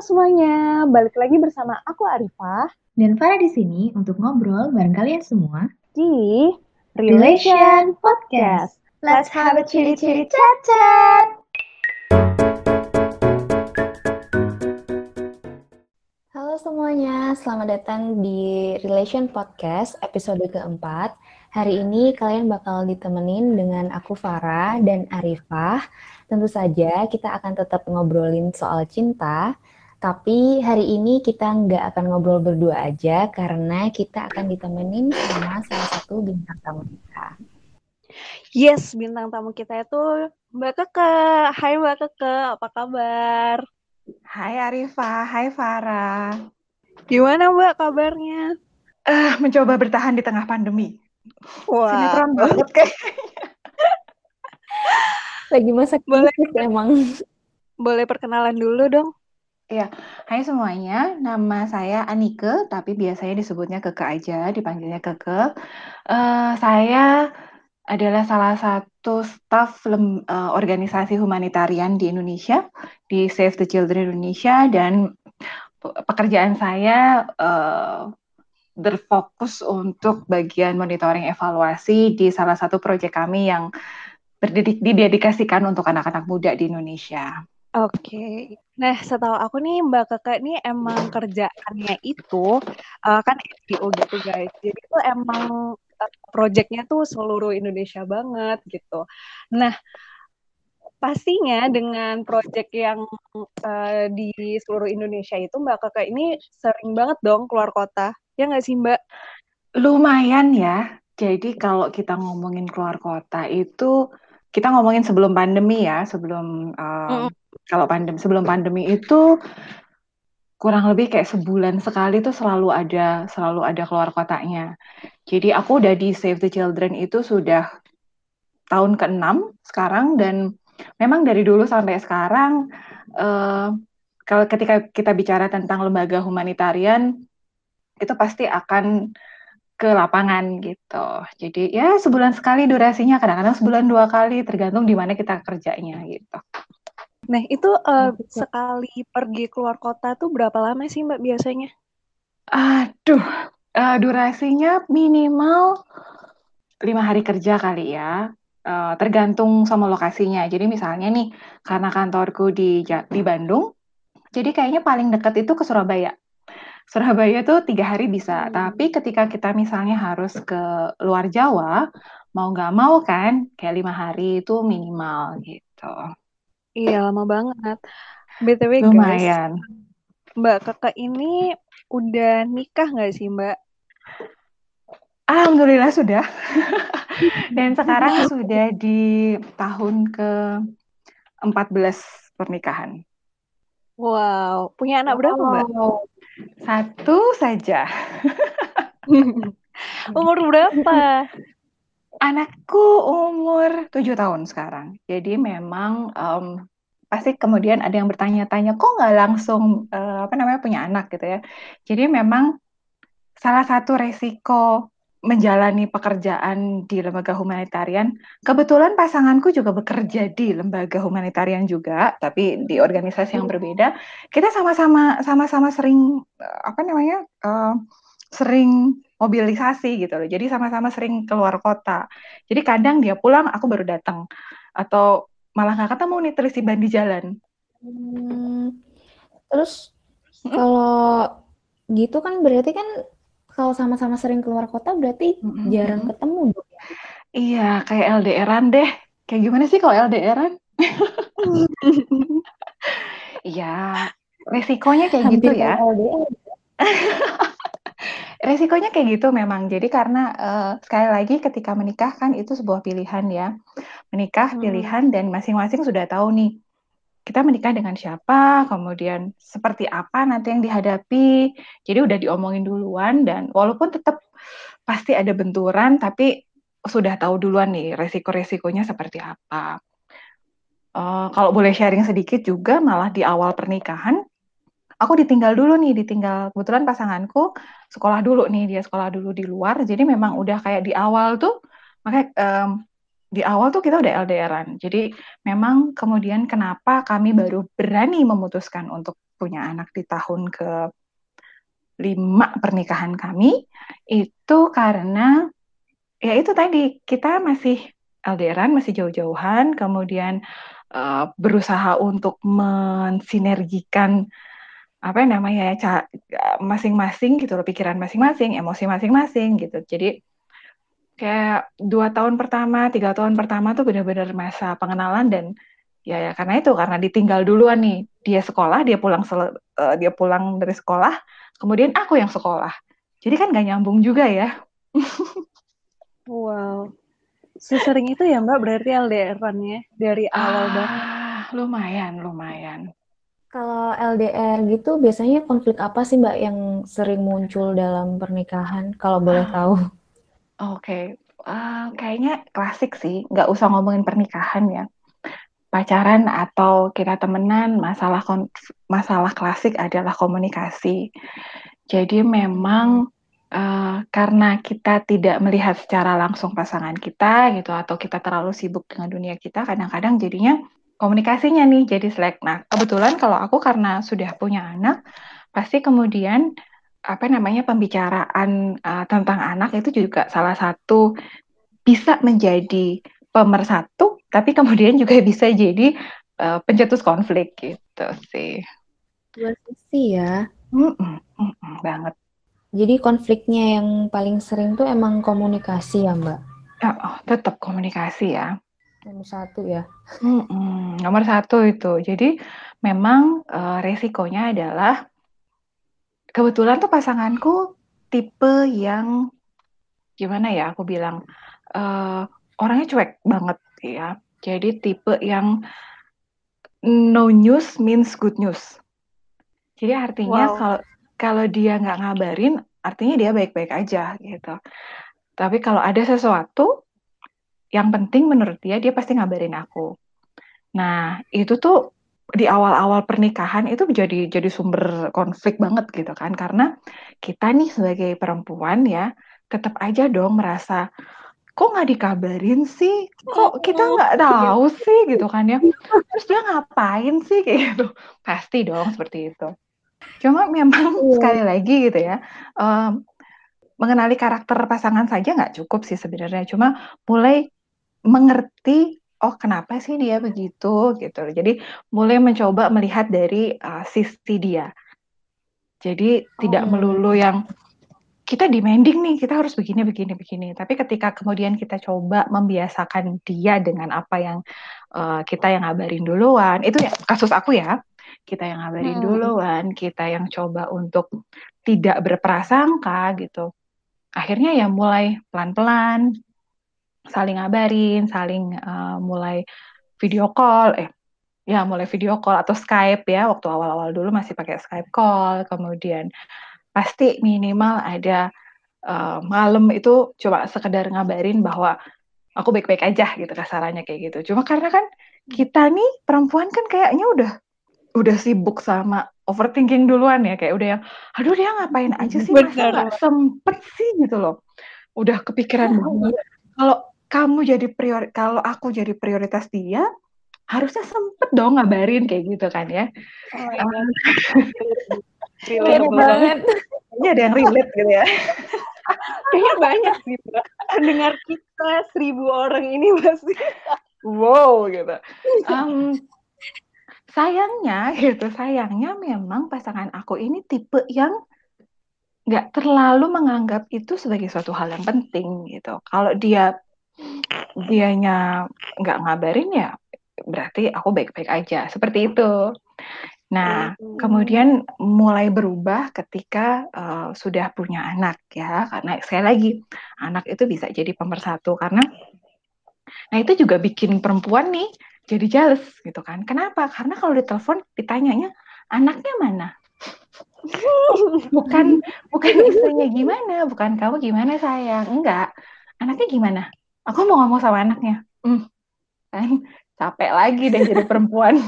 semuanya, balik lagi bersama aku Arifah dan Farah di sini untuk ngobrol bareng kalian semua di Relation Podcast. Let's have a chili-chili chat-chat. Halo semuanya, selamat datang di Relation Podcast episode keempat. Hari ini kalian bakal ditemenin dengan aku Farah dan Arifah. Tentu saja kita akan tetap ngobrolin soal cinta, tapi hari ini kita nggak akan ngobrol berdua aja karena kita akan ditemenin sama salah satu bintang tamu kita. Yes, bintang tamu kita itu Mbak Keke. Hai Mbak Keke, apa kabar? Hai Arifah, hai Farah. Gimana Mbak kabarnya? Eh, uh, mencoba bertahan di tengah pandemi. Wah. Sinetron banget kayak. Lagi masa boleh emang. Boleh perkenalan dulu dong. Iya, hai semuanya. Nama saya Anike, tapi biasanya disebutnya Keke aja, dipanggilnya Keke. Uh, saya adalah salah satu staf lem, uh, organisasi humanitarian di Indonesia, di Save the Children Indonesia, dan pekerjaan saya uh, berfokus untuk bagian monitoring evaluasi di salah satu proyek kami yang didedikasikan untuk anak-anak muda di Indonesia. Oke. Okay. Nah, setahu aku nih Mbak Keke ini emang kerjaannya itu uh, kan NGO gitu guys. Jadi itu emang uh, proyeknya tuh seluruh Indonesia banget gitu. Nah, pastinya dengan proyek yang uh, di seluruh Indonesia itu Mbak Keke ini sering banget dong keluar kota. Ya nggak sih Mbak? Lumayan ya. Jadi kalau kita ngomongin keluar kota itu kita ngomongin sebelum pandemi ya, sebelum uh, mm kalau pandemi sebelum pandemi itu kurang lebih kayak sebulan sekali tuh selalu ada selalu ada keluar kotanya. Jadi aku udah di Save the Children itu sudah tahun ke-6 sekarang dan memang dari dulu sampai sekarang uh, kalau ketika kita bicara tentang lembaga humanitarian itu pasti akan ke lapangan gitu. Jadi ya sebulan sekali durasinya, kadang-kadang sebulan dua kali tergantung di mana kita kerjanya gitu. Nah, itu uh, sekali pergi keluar kota tuh berapa lama sih Mbak biasanya? Aduh, uh, durasinya minimal lima hari kerja kali ya. Uh, tergantung sama lokasinya. Jadi misalnya nih, karena kantorku di di Bandung, jadi kayaknya paling dekat itu ke Surabaya. Surabaya tuh tiga hari bisa, hmm. tapi ketika kita misalnya harus ke luar Jawa, mau nggak mau kan, kayak lima hari itu minimal gitu. Iya, lama banget. BTW Lumayan. guys, Mbak kakak ini udah nikah nggak sih Mbak? Alhamdulillah sudah. Dan sekarang sudah di tahun ke 14 pernikahan. Wow, punya anak berapa Mbak? Satu saja. Umur berapa? Anakku umur tujuh tahun sekarang. Jadi memang um, pasti kemudian ada yang bertanya-tanya, kok nggak langsung uh, apa namanya punya anak gitu ya. Jadi memang salah satu resiko menjalani pekerjaan di lembaga humanitarian. Kebetulan pasanganku juga bekerja di lembaga humanitarian juga, tapi di organisasi yang berbeda. Kita sama-sama sama-sama sering apa namanya uh, sering mobilisasi gitu loh. Jadi sama-sama sering keluar kota. Jadi kadang dia pulang, aku baru datang. Atau malah nggak ketemu nih terus ban di jalan. Hmm, terus kalau gitu kan berarti kan kalau sama-sama sering keluar kota berarti hmm. jarang ketemu dong. Ya? Iya, kayak LDRan deh. Kayak gimana sih kalau LDRan? Iya, resikonya kayak gitu Hampir gitu ya. LDR. Resikonya kayak gitu memang. Jadi karena uh, sekali lagi ketika menikah kan itu sebuah pilihan ya. Menikah hmm. pilihan dan masing-masing sudah tahu nih kita menikah dengan siapa, kemudian seperti apa nanti yang dihadapi. Jadi udah diomongin duluan dan walaupun tetap pasti ada benturan tapi sudah tahu duluan nih resiko-resikonya seperti apa. Uh, kalau boleh sharing sedikit juga malah di awal pernikahan aku ditinggal dulu nih, ditinggal kebetulan pasanganku sekolah dulu nih, dia sekolah dulu di luar. Jadi memang udah kayak di awal tuh makanya um, di awal tuh kita udah LDRan. Jadi memang kemudian kenapa kami baru berani memutuskan untuk punya anak di tahun ke lima pernikahan kami itu karena ya itu tadi kita masih LDRan masih jauh-jauhan kemudian uh, berusaha untuk mensinergikan apa namanya ya masing-masing gitu loh pikiran masing-masing emosi masing-masing gitu. Jadi kayak dua tahun pertama tiga tahun pertama tuh benar-benar masa pengenalan dan ya ya karena itu karena ditinggal duluan nih. Dia sekolah dia pulang uh, dia pulang dari sekolah kemudian aku yang sekolah. Jadi kan gak nyambung juga ya. Wow. Sesering itu ya mbak berarti LDR-nya dari awal ah, banget. lumayan lumayan kalau LDR gitu biasanya konflik apa sih Mbak yang sering muncul dalam pernikahan kalau boleh ah. tahu? Oke, okay. uh, eh, kayaknya klasik sih, nggak usah ngomongin pernikahan ya. Pacaran atau kita temenan, masalah masalah klasik adalah komunikasi. Jadi memang uh, karena kita tidak melihat secara langsung pasangan kita gitu, atau kita terlalu sibuk dengan dunia kita, kadang-kadang jadinya komunikasinya nih jadi selek. Nah, kebetulan kalau aku karena sudah punya anak, pasti kemudian apa namanya pembicaraan uh, tentang anak itu juga salah satu bisa menjadi pemersatu, tapi kemudian juga bisa jadi uh, pencetus konflik gitu sih. Dua sisi ya. Mm -mm, mm -mm, banget. Jadi konfliknya yang paling sering tuh emang komunikasi ya Mbak? Oh, oh, tetap komunikasi ya. Nomor satu ya. Hmm, nomor satu itu. Jadi memang uh, resikonya adalah kebetulan tuh pasanganku tipe yang gimana ya aku bilang uh, orangnya cuek banget ya. Jadi tipe yang no news means good news. Jadi artinya wow. kalau kalau dia nggak ngabarin, artinya dia baik-baik aja gitu. Tapi kalau ada sesuatu yang penting menurut dia dia pasti ngabarin aku. Nah, itu tuh di awal-awal pernikahan itu jadi jadi sumber konflik banget gitu kan. Karena kita nih sebagai perempuan ya tetap aja dong merasa kok nggak dikabarin sih? Kok kita nggak tahu sih? Gitu kan ya. Terus dia ngapain sih? Kayak gitu. Pasti dong seperti itu. Cuma memang iya. sekali lagi gitu ya um, mengenali karakter pasangan saja nggak cukup sih sebenarnya. Cuma mulai mengerti oh kenapa sih dia begitu gitu. Jadi mulai mencoba melihat dari uh, sisi dia. Jadi oh. tidak melulu yang kita demanding nih, kita harus begini begini begini. Tapi ketika kemudian kita coba membiasakan dia dengan apa yang uh, kita yang ngabarin duluan, itu ya kasus aku ya. Kita yang ngabarin hmm. duluan, kita yang coba untuk tidak berprasangka gitu. Akhirnya ya mulai pelan-pelan saling ngabarin, saling uh, mulai video call, eh ya mulai video call atau Skype ya. Waktu awal-awal dulu masih pakai Skype call, kemudian pasti minimal ada uh, malam itu coba sekedar ngabarin bahwa aku baik-baik aja gitu kasarannya kayak gitu. Cuma karena kan kita nih perempuan kan kayaknya udah udah sibuk sama overthinking duluan ya. Kayak udah yang aduh dia ngapain aja sih? Masa gak sempet sih? Gitu loh. Udah kepikiran banget. kalau kamu jadi prior kalau aku jadi prioritas dia harusnya sempet dong ngabarin kayak gitu kan ya. Oh relate banget. Ini ada yang relate gitu ya. Kayaknya banyak sih, Mbak. Dengar kita seribu orang ini pasti. wow gitu. Um, sayangnya gitu, sayangnya memang pasangan aku ini tipe yang nggak terlalu menganggap itu sebagai suatu hal yang penting gitu. Kalau dia dianya nggak ngabarin ya berarti aku baik-baik aja seperti itu. Nah, kemudian mulai berubah ketika uh, sudah punya anak ya, karena saya lagi anak itu bisa jadi pemersatu karena nah itu juga bikin perempuan nih jadi jealous gitu kan. Kenapa? Karena kalau ditelepon ditanyanya anaknya mana? bukan bukan istrinya gimana, bukan kamu gimana sayang, enggak. Anaknya gimana? Aku mau ngomong sama anaknya. Hmm, kan? Capek lagi deh jadi perempuan.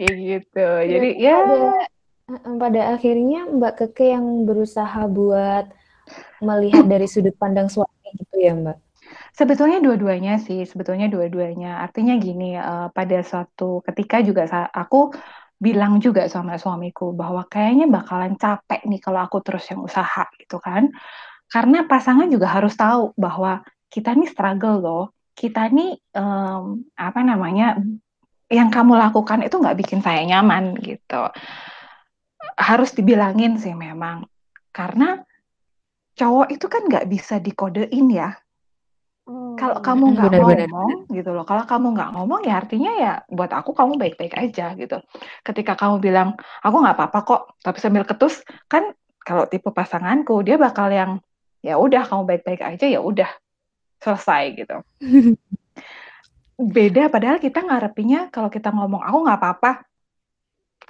Ya gitu. Jadi ya. pada, pada akhirnya Mbak Keke yang berusaha buat melihat dari sudut pandang suami gitu ya Mbak? Sebetulnya dua-duanya sih, sebetulnya dua-duanya. Artinya gini, uh, pada suatu ketika juga aku bilang juga sama suamiku bahwa kayaknya bakalan capek nih kalau aku terus yang usaha gitu kan. Karena pasangan juga harus tahu bahwa kita nih struggle loh. Kita nih um, apa namanya yang kamu lakukan itu nggak bikin saya nyaman gitu. Harus dibilangin sih memang. Karena cowok itu kan nggak bisa dikodein ya kalau hmm, kamu nggak ngomong gitu loh, kalau kamu nggak ngomong ya artinya ya buat aku kamu baik-baik aja gitu. Ketika kamu bilang aku nggak apa-apa kok, tapi sambil ketus kan kalau tipe pasanganku dia bakal yang ya udah kamu baik-baik aja ya udah selesai gitu. Beda padahal kita ngarepinya kalau kita ngomong aku nggak apa-apa,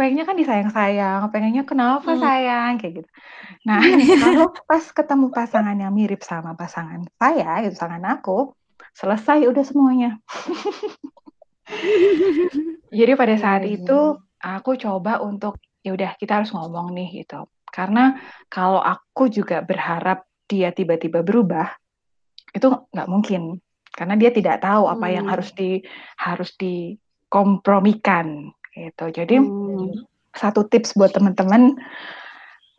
pengennya kan disayang-sayang, pengennya kenapa hmm. sayang kayak gitu. Nah, kalau pas ketemu pasangan yang mirip sama pasangan saya, itu pasangan aku, selesai udah semuanya. Jadi pada iya, saat iya, itu iya. aku coba untuk ya udah kita harus ngomong nih gitu. Karena kalau aku juga berharap dia tiba-tiba berubah, itu nggak mungkin karena dia tidak tahu apa hmm. yang harus di harus dikompromikan gitu. Jadi hmm. Satu tips buat teman-teman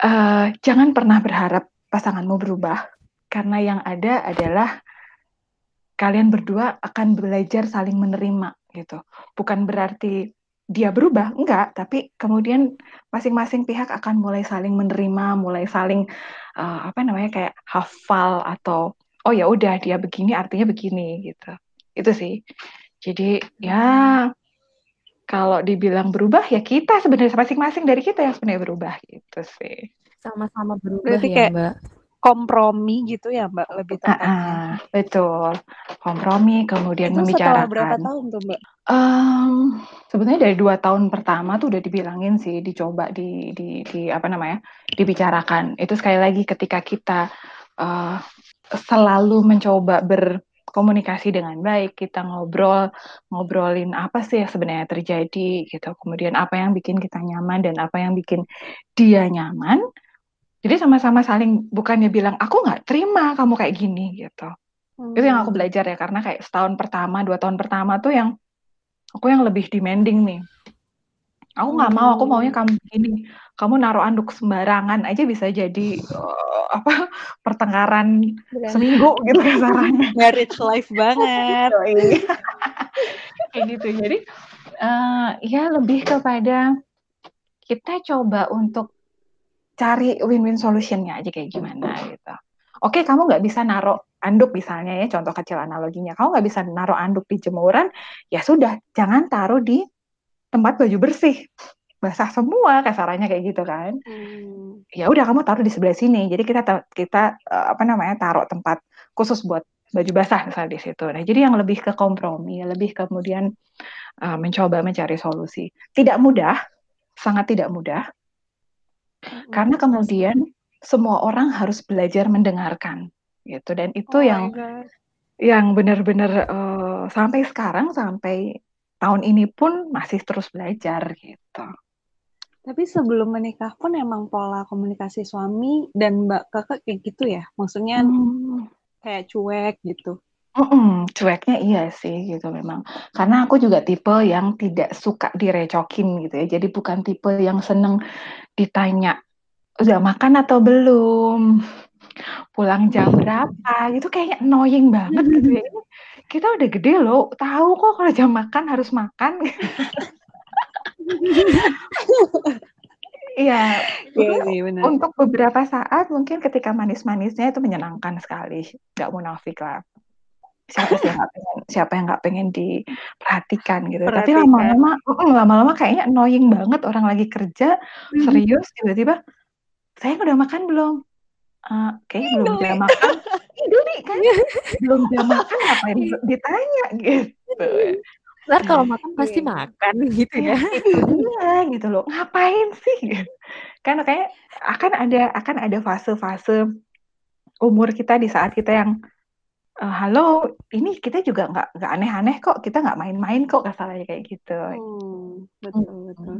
uh, jangan pernah berharap pasanganmu berubah karena yang ada adalah kalian berdua akan belajar saling menerima gitu. Bukan berarti dia berubah, enggak, tapi kemudian masing-masing pihak akan mulai saling menerima, mulai saling uh, apa namanya kayak hafal atau oh ya udah dia begini artinya begini gitu. Itu sih. Jadi ya kalau dibilang berubah ya kita sebenarnya masing-masing dari kita yang sebenarnya berubah gitu sih. Sama-sama berubah Berarti ya, kayak Mbak kompromi gitu ya Mbak lebih tepatnya. Uh, betul. Kompromi kemudian itu membicarakan. berapa tahun tuh Mbak? Um, sebenarnya dari dua tahun pertama tuh udah dibilangin sih dicoba di di, di apa namanya dibicarakan. Itu sekali lagi ketika kita uh, selalu mencoba berkomunikasi dengan baik, kita ngobrol ngobrolin apa sih yang sebenarnya terjadi gitu. Kemudian apa yang bikin kita nyaman dan apa yang bikin dia nyaman jadi sama-sama saling bukannya bilang aku nggak terima kamu kayak gini gitu. Hmm. Itu yang aku hmm. belajar ya karena kayak setahun pertama, dua tahun pertama tuh yang aku yang lebih demanding nih. Aku nggak mau, aku maunya kamu gini. Kamu naruh anduk sembarangan aja bisa jadi uh, apa pertengkaran Bener. seminggu gitu kasarannya. Marriage life banget. kayak gitu. Jadi uh, ya lebih kepada kita coba untuk cari win-win solutionnya aja kayak gimana gitu. Oke, kamu nggak bisa naruh anduk misalnya ya, contoh kecil analoginya. Kamu nggak bisa naruh anduk di jemuran, ya sudah, jangan taruh di tempat baju bersih. Basah semua kasarannya kayak gitu kan. Hmm. Ya udah kamu taruh di sebelah sini. Jadi kita kita eh, apa namanya taruh tempat khusus buat baju basah misalnya di situ. Nah, jadi yang lebih ke kompromi, lebih kemudian uh, mencoba mencari solusi. Tidak mudah, sangat tidak mudah karena kemudian semua orang harus belajar mendengarkan gitu dan itu oh yang yang benar-benar uh, sampai sekarang sampai tahun ini pun masih terus belajar gitu. Tapi sebelum menikah pun emang pola komunikasi suami dan mbak kakak kayak gitu ya? Maksudnya hmm. kayak cuek gitu? Mm-mm, cueknya iya sih gitu memang. Karena aku juga tipe yang tidak suka direcokin gitu ya. Jadi bukan tipe yang seneng ditanya udah makan atau belum, pulang jam berapa, itu kayaknya annoying banget gitu ya. kita udah gede loh, tahu kok kalau jam makan harus makan. Iya, iya untuk beberapa saat mungkin ketika manis-manisnya itu menyenangkan sekali, nggak munafik lah. Siapa sih yang nggak pengen, siapa yang nggak pengen diperhatikan gitu. Tapi lama-lama, lama-lama kayaknya annoying banget orang lagi kerja mhm. serius tiba-tiba saya udah makan belum? Uh, kayaknya belum jam makan. Indomie kan? belum jam makan ngapain ditanya gitu. Ntar kalau makan pasti makan gitu ya. Iya gitu loh. Ngapain sih? Kan kayak akan ada akan ada fase-fase umur kita di saat kita yang uh, halo, ini kita juga nggak nggak aneh-aneh kok, kita nggak main-main kok kasarnya kayak gitu. Hmm, betul betul.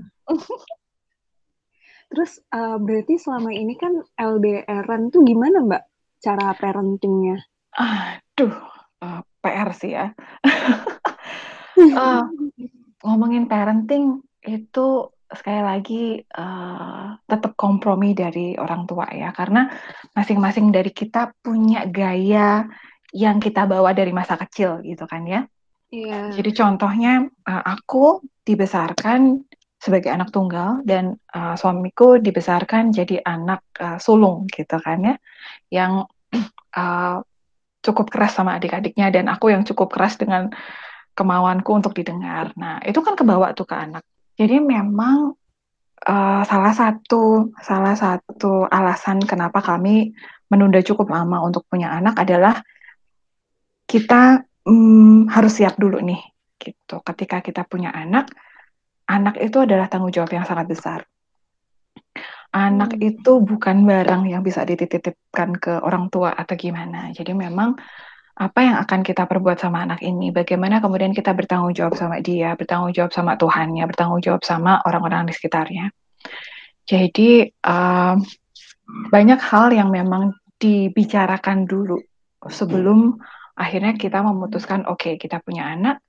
Terus uh, berarti selama ini kan LDRan tuh gimana Mbak cara parentingnya? Aduh, uh, PR sih ya. uh, ngomongin parenting itu sekali lagi uh, tetap kompromi dari orang tua ya karena masing-masing dari kita punya gaya yang kita bawa dari masa kecil gitu kan ya. Iya. Jadi contohnya uh, aku dibesarkan sebagai anak tunggal dan uh, suamiku dibesarkan jadi anak uh, sulung gitu kan ya, yang uh, cukup keras sama adik-adiknya dan aku yang cukup keras dengan kemauanku untuk didengar. Nah itu kan kebawa tuh ke anak. Jadi memang uh, salah satu salah satu alasan kenapa kami menunda cukup lama untuk punya anak adalah kita um, harus siap dulu nih gitu. Ketika kita punya anak, anak itu adalah tanggung jawab yang sangat besar. Anak hmm. itu bukan barang yang bisa dititipkan ke orang tua atau gimana. Jadi memang apa yang akan kita perbuat sama anak ini, bagaimana kemudian kita bertanggung jawab sama dia, bertanggung jawab sama Tuhannya, bertanggung jawab sama orang-orang di sekitarnya. Jadi um, banyak hal yang memang dibicarakan dulu sebelum akhirnya kita memutuskan, oke okay, kita punya anak,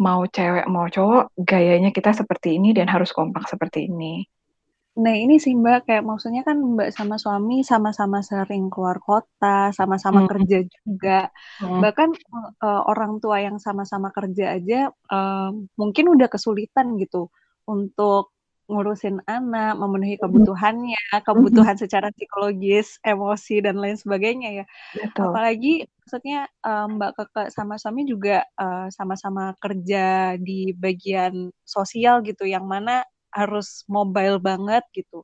mau cewek mau cowok, gayanya kita seperti ini dan harus kompak seperti ini. Nah ini sih Mbak, kayak maksudnya kan Mbak sama suami sama-sama sering keluar kota, sama-sama hmm. kerja juga. Hmm. Bahkan uh, orang tua yang sama-sama kerja aja uh, mungkin udah kesulitan gitu untuk ngurusin anak, memenuhi kebutuhannya, kebutuhan secara psikologis, emosi dan lain sebagainya ya. Betul. Apalagi maksudnya um, Mbak Kakak sama suami juga sama-sama uh, kerja di bagian sosial gitu yang mana harus mobile banget gitu.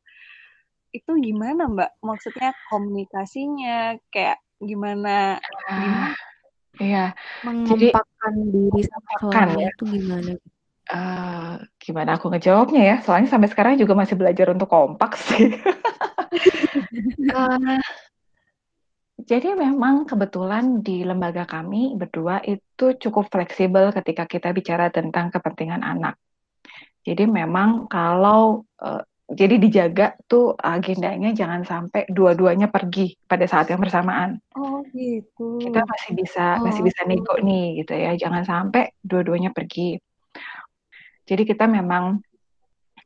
Itu gimana Mbak? Maksudnya komunikasinya kayak gimana? gimana? Iya. Mengempakkan diri sama suami itu gimana? Uh, gimana aku ngejawabnya ya? Soalnya sampai sekarang juga masih belajar untuk kompak sih. uh, jadi memang kebetulan di lembaga kami berdua itu cukup fleksibel ketika kita bicara tentang kepentingan anak. Jadi memang kalau uh, jadi dijaga tuh agendanya jangan sampai dua-duanya pergi pada saat yang bersamaan. Oh gitu. Kita masih bisa oh. masih bisa nego nih gitu ya. Jangan sampai dua-duanya pergi. Jadi kita memang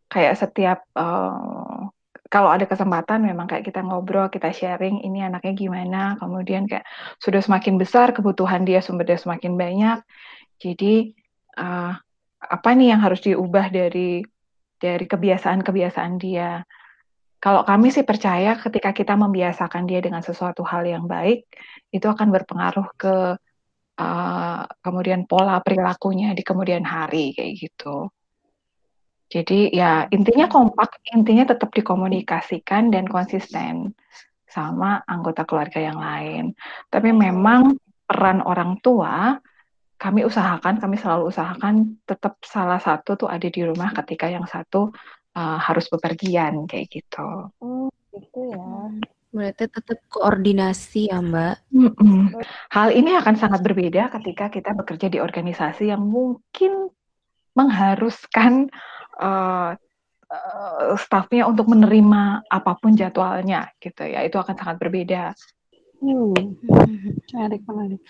kayak setiap uh, kalau ada kesempatan memang kayak kita ngobrol, kita sharing ini anaknya gimana, kemudian kayak sudah semakin besar kebutuhan dia sumber dia semakin banyak. Jadi uh, apa nih yang harus diubah dari dari kebiasaan-kebiasaan dia. Kalau kami sih percaya ketika kita membiasakan dia dengan sesuatu hal yang baik, itu akan berpengaruh ke uh, kemudian pola perilakunya di kemudian hari kayak gitu. Jadi ya intinya kompak, intinya tetap dikomunikasikan dan konsisten sama anggota keluarga yang lain. Tapi memang peran orang tua kami usahakan, kami selalu usahakan tetap salah satu tuh ada di rumah ketika yang satu uh, harus bepergian kayak gitu. Oh, gitu ya. Berarti tetap koordinasi ya, Mbak. Mm-mm. Hal ini akan sangat berbeda ketika kita bekerja di organisasi yang mungkin mengharuskan uh, uh, stafnya untuk menerima apa pun jadwalnya, gitu ya. Itu akan sangat berbeda. Hmm. Menarik, menarik.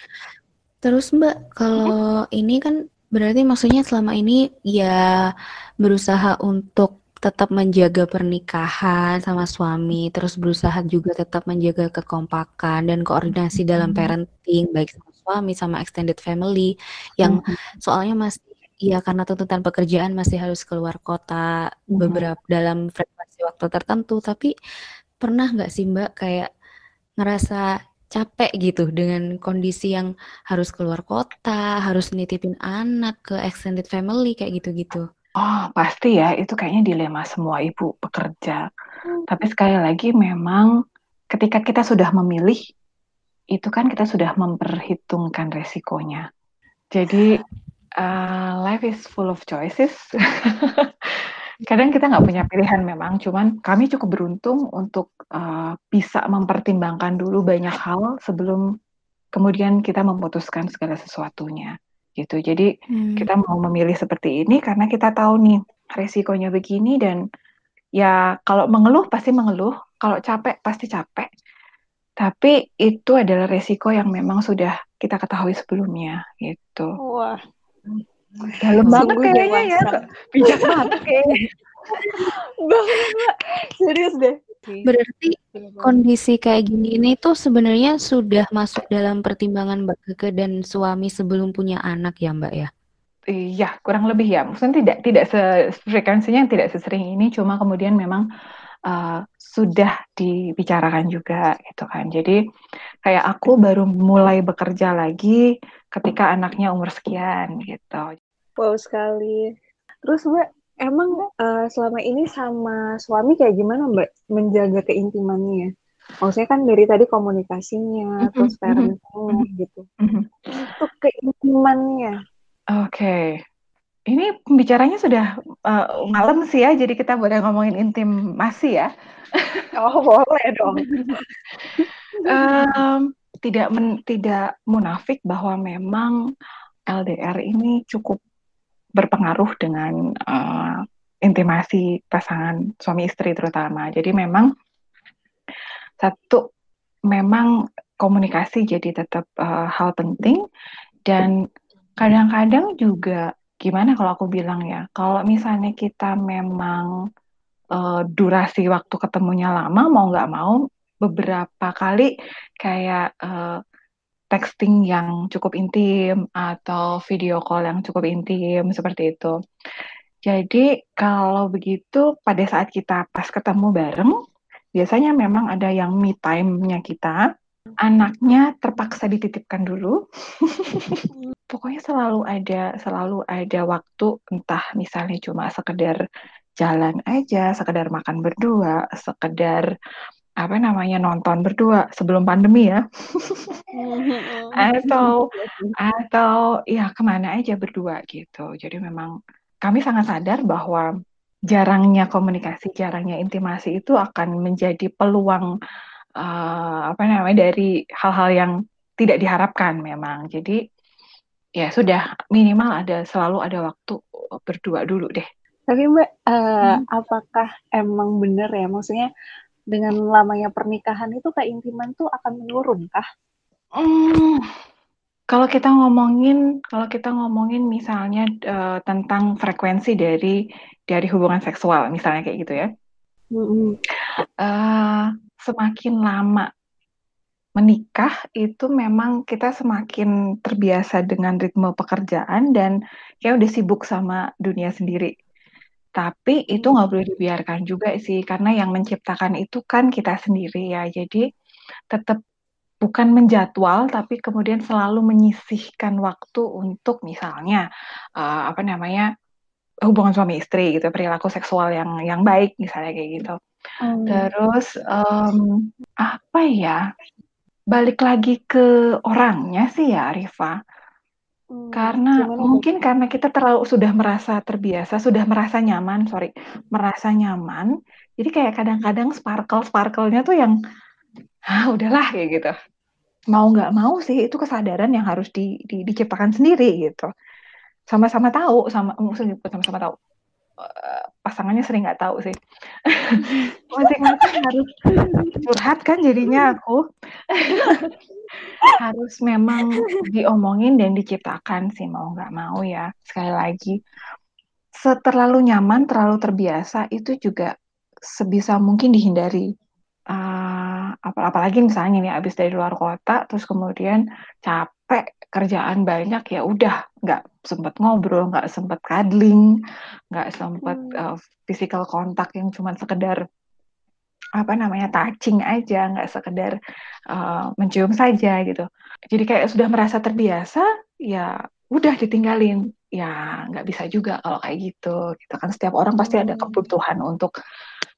Terus Mbak, kalau ini kan berarti maksudnya selama ini ya berusaha untuk tetap menjaga pernikahan sama suami, terus berusaha juga tetap menjaga kekompakan dan koordinasi dalam parenting baik sama suami sama extended family yang soalnya masih ya karena tuntutan pekerjaan masih harus keluar kota beberapa dalam frekuensi waktu tertentu. Tapi pernah nggak sih Mbak kayak ngerasa capek gitu dengan kondisi yang harus keluar kota, harus nitipin anak ke extended family kayak gitu-gitu. Oh, pasti ya, itu kayaknya dilema semua ibu pekerja. Hmm. Tapi sekali lagi memang ketika kita sudah memilih, itu kan kita sudah memperhitungkan resikonya. Jadi uh, life is full of choices. kadang kita nggak punya pilihan memang, cuman kami cukup beruntung untuk uh, bisa mempertimbangkan dulu banyak hal sebelum kemudian kita memutuskan segala sesuatunya gitu. Jadi hmm. kita mau memilih seperti ini karena kita tahu nih resikonya begini dan ya kalau mengeluh pasti mengeluh, kalau capek pasti capek. Tapi itu adalah resiko yang memang sudah kita ketahui sebelumnya gitu. Wah. Dalam banget kayaknya ya. Bijak banget kayaknya. banget, Mbak. Serius deh. Berarti kondisi kayak gini ini tuh sebenarnya sudah masuk dalam pertimbangan Mbak Keke dan suami sebelum punya anak ya Mbak ya? Iya, kurang lebih ya. Maksudnya tidak tidak frekuensinya tidak sesering ini, cuma kemudian memang uh, sudah dibicarakan juga gitu kan. Jadi kayak aku baru mulai bekerja lagi ketika anaknya umur sekian gitu. Wow sekali. Terus Mbak, Emang uh, selama ini sama suami kayak gimana Mbak menjaga keintimannya? Maksudnya kan dari tadi komunikasinya, terus parentingnya -hmm. gitu. Untuk keintimannya. Oke. Okay. Ini pembicaranya sudah uh, malam sih ya, jadi kita boleh ngomongin intim masih ya. Oh boleh dong. um, tidak men, tidak munafik bahwa memang LDR ini cukup berpengaruh dengan uh, intimasi pasangan suami istri terutama. Jadi memang satu memang komunikasi jadi tetap uh, hal penting dan kadang-kadang juga gimana kalau aku bilang ya kalau misalnya kita memang uh, durasi waktu ketemunya lama mau nggak mau beberapa kali kayak uh, texting yang cukup intim atau video call yang cukup intim seperti itu. Jadi kalau begitu pada saat kita pas ketemu bareng, biasanya memang ada yang me time-nya kita. Anaknya terpaksa dititipkan dulu. Pokoknya selalu ada selalu ada waktu entah misalnya cuma sekedar jalan aja, sekedar makan berdua, sekedar apa namanya nonton berdua sebelum pandemi ya. Atau atau ya ke mana aja berdua gitu. Jadi memang kami sangat sadar bahwa jarangnya komunikasi jarangnya intimasi itu akan menjadi peluang uh, apa namanya dari hal-hal yang tidak diharapkan memang. Jadi ya sudah minimal ada selalu ada waktu berdua dulu deh. Tapi mbak uh, hmm. apakah emang benar ya? Maksudnya dengan lamanya pernikahan itu keintiman tuh akan menurun kah? Hmm, kalau kita ngomongin kalau kita ngomongin misalnya uh, tentang frekuensi dari dari hubungan seksual misalnya kayak gitu ya. Mm-hmm. Uh, semakin lama menikah itu memang kita semakin terbiasa dengan ritme pekerjaan dan kayak udah sibuk sama dunia sendiri tapi itu nggak boleh dibiarkan juga sih, karena yang menciptakan itu kan kita sendiri ya. Jadi tetap bukan menjadwal, tapi kemudian selalu menyisihkan waktu untuk misalnya uh, apa namanya hubungan suami istri gitu, perilaku seksual yang yang baik misalnya kayak gitu. Hmm. Terus um, apa ya? Balik lagi ke orangnya sih ya, Rifa Hmm, karena mungkin karena kita terlalu sudah merasa terbiasa, sudah merasa nyaman, sorry, merasa nyaman. Jadi kayak kadang-kadang sparkle-sparklenya tuh yang, ah udahlah kayak gitu. Mau nggak mau sih itu kesadaran yang harus di, di, diciptakan sendiri gitu. Sama-sama tahu, sama sama-sama tahu. Uh, pasangannya sering nggak tahu sih. Masing-masing harus curhat kan jadinya aku. Harus memang diomongin dan diciptakan sih mau nggak mau ya. Sekali lagi seterlalu nyaman terlalu terbiasa itu juga sebisa mungkin dihindari. Uh, apalagi misalnya nih abis dari luar kota terus kemudian capek kerjaan banyak ya udah nggak sempet ngobrol nggak sempet cuddling nggak sempet uh, physical kontak yang cuma sekedar apa namanya touching aja nggak sekedar uh, mencium saja gitu. Jadi kayak sudah merasa terbiasa ya udah ditinggalin. Ya nggak bisa juga kalau kayak gitu gitu kan. Setiap orang pasti ada hmm. kebutuhan untuk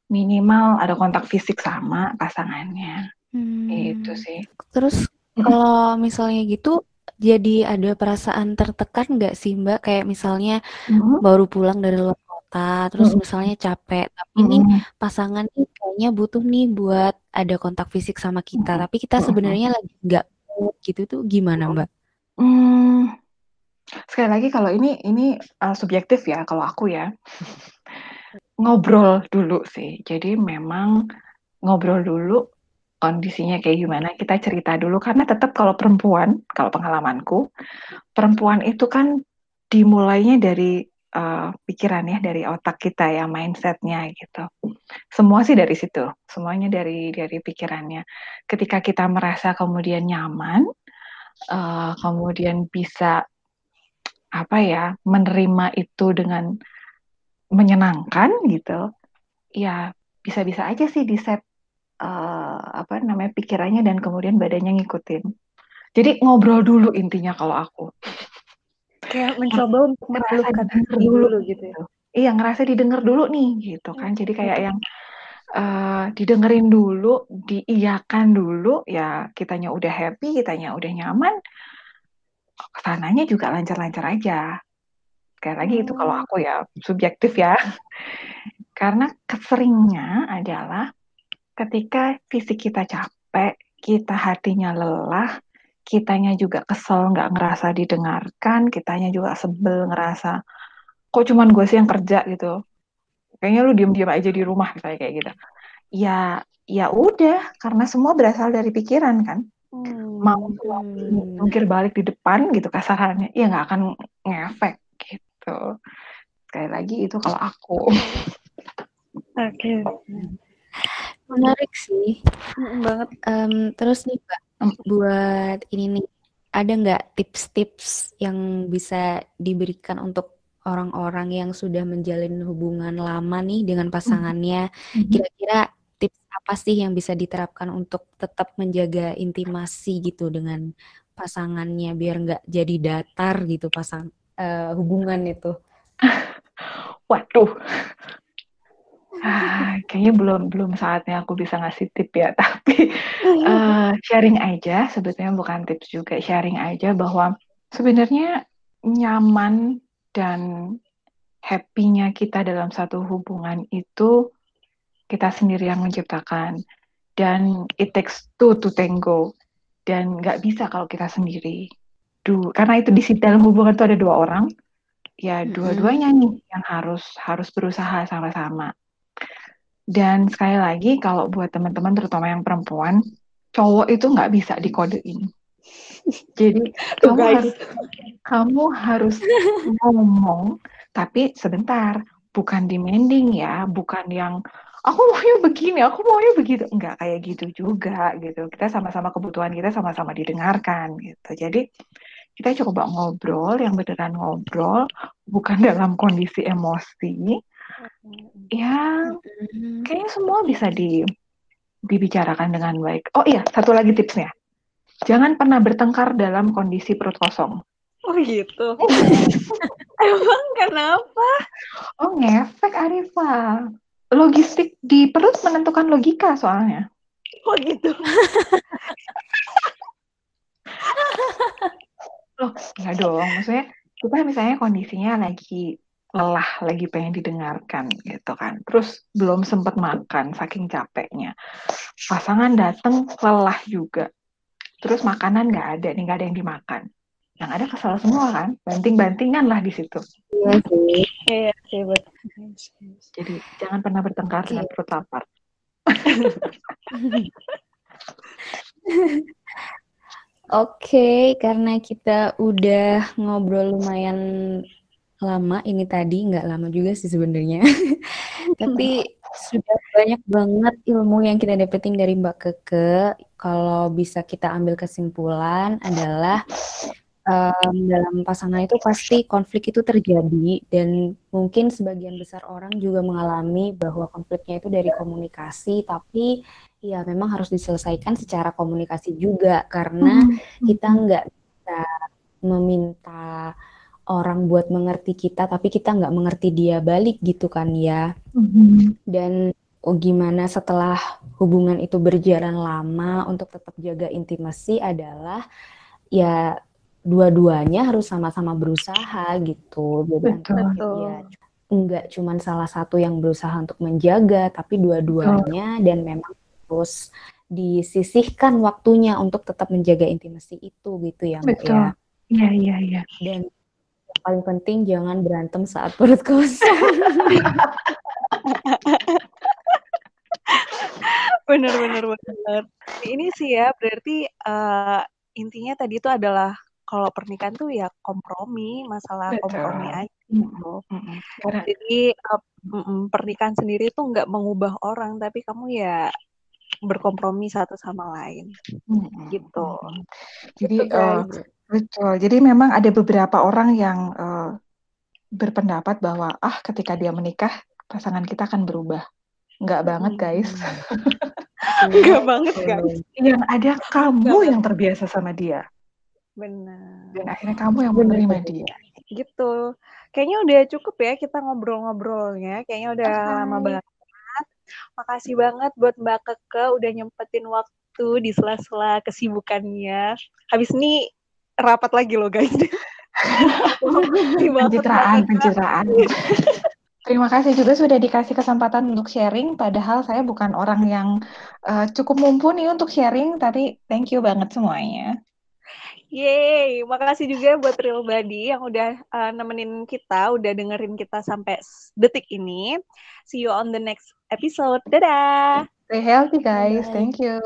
minimal ada kontak fisik sama pasangannya. Hmm. itu sih. Terus kalau misalnya gitu jadi ada perasaan tertekan nggak sih mbak kayak misalnya hmm. baru pulang dari luar kota, terus hmm. misalnya capek, tapi hmm. nih pasangan nih kayaknya butuh nih buat ada kontak fisik sama kita, hmm. tapi kita sebenarnya lagi nggak gitu tuh gimana Mbak? Hmm, sekali lagi kalau ini ini uh, subjektif ya kalau aku ya ngobrol dulu sih. Jadi memang ngobrol dulu kondisinya kayak gimana, kita cerita dulu karena tetap kalau perempuan, kalau pengalamanku, perempuan itu kan dimulainya dari uh, pikiran ya, dari otak kita ya, mindsetnya gitu. Semua sih dari situ, semuanya dari dari pikirannya. Ketika kita merasa kemudian nyaman, uh, kemudian bisa apa ya, menerima itu dengan menyenangkan gitu, ya bisa-bisa aja sih di set uh, apa namanya pikirannya dan kemudian badannya ngikutin. Jadi ngobrol dulu intinya kalau aku. Kayak mencoba untuk meluluhkan dulu, dulu gitu ya. Iya, ngerasa didengar dulu nih gitu kan. Jadi kayak yang uh, didengerin dulu, diiyakan dulu, ya kitanya udah happy, kitanya udah nyaman, ke sananya juga lancar-lancar aja. Kayak lagi itu kalau hmm. aku ya subjektif ya. Karena keseringnya adalah ketika fisik kita capek, kita hatinya lelah, kitanya juga kesel nggak ngerasa didengarkan, kitanya juga sebel ngerasa kok cuman gue sih yang kerja gitu. Kayaknya lu diem-diem aja di rumah misalnya kayak gitu. Ya ya udah karena semua berasal dari pikiran kan. Hmm. Mau mungkin balik di depan gitu kasarannya, ya nggak akan ngefek gitu. Sekali lagi itu kalau aku. Oke. Okay. Menarik sih. banget. Um, terus nih Mbak, buat ini nih, ada nggak tips-tips yang bisa diberikan untuk orang-orang yang sudah menjalin hubungan lama nih dengan pasangannya? Kira-kira tips apa sih yang bisa diterapkan untuk tetap menjaga intimasi gitu dengan pasangannya biar nggak jadi datar gitu pasang uh, hubungan itu? Waduh, Ah, kayaknya belum belum saatnya aku bisa ngasih tip ya, tapi uh, sharing aja sebetulnya bukan tips juga, sharing aja bahwa sebenarnya nyaman dan happy-nya kita dalam satu hubungan itu kita sendiri yang menciptakan. Dan it takes two to tango dan nggak bisa kalau kita sendiri. Duh, karena itu di dalam hubungan itu ada dua orang, ya dua-duanya nih yang harus harus berusaha sama-sama dan sekali lagi kalau buat teman-teman terutama yang perempuan, cowok itu nggak bisa dikodein. Jadi kamu guys. harus kamu harus ngomong, tapi sebentar, bukan demanding ya, bukan yang aku maunya begini, aku maunya begitu, nggak kayak gitu juga gitu. Kita sama-sama kebutuhan kita sama-sama didengarkan gitu. Jadi kita coba ngobrol, yang beneran ngobrol, bukan dalam kondisi emosi, Ya, kayaknya semua bisa di dibicarakan dengan baik. Oh iya, satu lagi tipsnya. Jangan pernah bertengkar dalam kondisi perut kosong. Oh gitu. Emang kenapa? Oh ngefek Arifa. Logistik di perut menentukan logika soalnya. Oh gitu. Loh, ya dong. Maksudnya kita misalnya kondisinya lagi lelah lagi pengen didengarkan gitu kan. Terus belum sempat makan saking capeknya. Pasangan dateng lelah juga. Terus makanan nggak ada nih nggak ada yang dimakan. Yang ada kesal semua kan banting-bantingan lah di situ. Iya sih. Iya sih jadi jangan pernah bertengkar dengan perut lapar. Oke, okay, karena kita udah ngobrol lumayan lama ini tadi, nggak lama juga sih sebenarnya. Tapi sudah banyak banget ilmu yang kita dapetin dari Mbak Keke. Kalau bisa kita ambil kesimpulan adalah um, dalam pasangan itu pasti konflik itu terjadi dan mungkin sebagian besar orang juga mengalami bahwa konfliknya itu dari komunikasi, tapi ya memang harus diselesaikan secara komunikasi juga karena hmm. kita nggak bisa meminta orang buat mengerti kita, tapi kita nggak mengerti dia balik gitu kan ya. Mm-hmm. Dan oh, gimana setelah hubungan itu berjalan lama untuk tetap jaga intimasi adalah ya dua-duanya harus sama-sama berusaha gitu. Jadi ya nggak cuma salah satu yang berusaha untuk menjaga, tapi dua-duanya dan memang terus disisihkan waktunya untuk tetap menjaga intimasi itu gitu ya Mbak Betul. ya. Iya, iya, iya. Dan paling penting jangan berantem saat perut kosong. bener bener bener. ini sih ya berarti uh, intinya tadi itu adalah kalau pernikahan tuh ya kompromi, masalah Betul. kompromi aja gitu. Mm -hmm. Jadi uh, pernikahan sendiri tuh nggak mengubah orang, tapi kamu ya berkompromi satu sama lain, mm -hmm. gitu. Jadi gitu, uh, betul. Jadi memang ada beberapa orang yang uh, berpendapat bahwa ah ketika dia menikah pasangan kita akan berubah. Enggak banget guys. Enggak banget guys. Yang ada kamu yang terbiasa sama dia. Benar. Dan akhirnya kamu yang menerima dia. Gitu. Kayaknya udah cukup ya kita ngobrol-ngobrolnya. Kayaknya udah lama banget. Makasih banget buat Mbak Keke udah nyempetin waktu di sela-sela kesibukannya. Habis ini rapat lagi loh guys. pencitraan, pencitraan. Terima kasih juga sudah dikasih kesempatan untuk sharing. Padahal saya bukan orang yang uh, cukup mumpuni untuk sharing, tapi thank you banget semuanya. Yeay, makasih juga buat Real Body yang udah uh, nemenin kita, udah dengerin kita sampai detik ini. See you on the next episode. Dadah. Stay healthy guys. Bye. Thank you.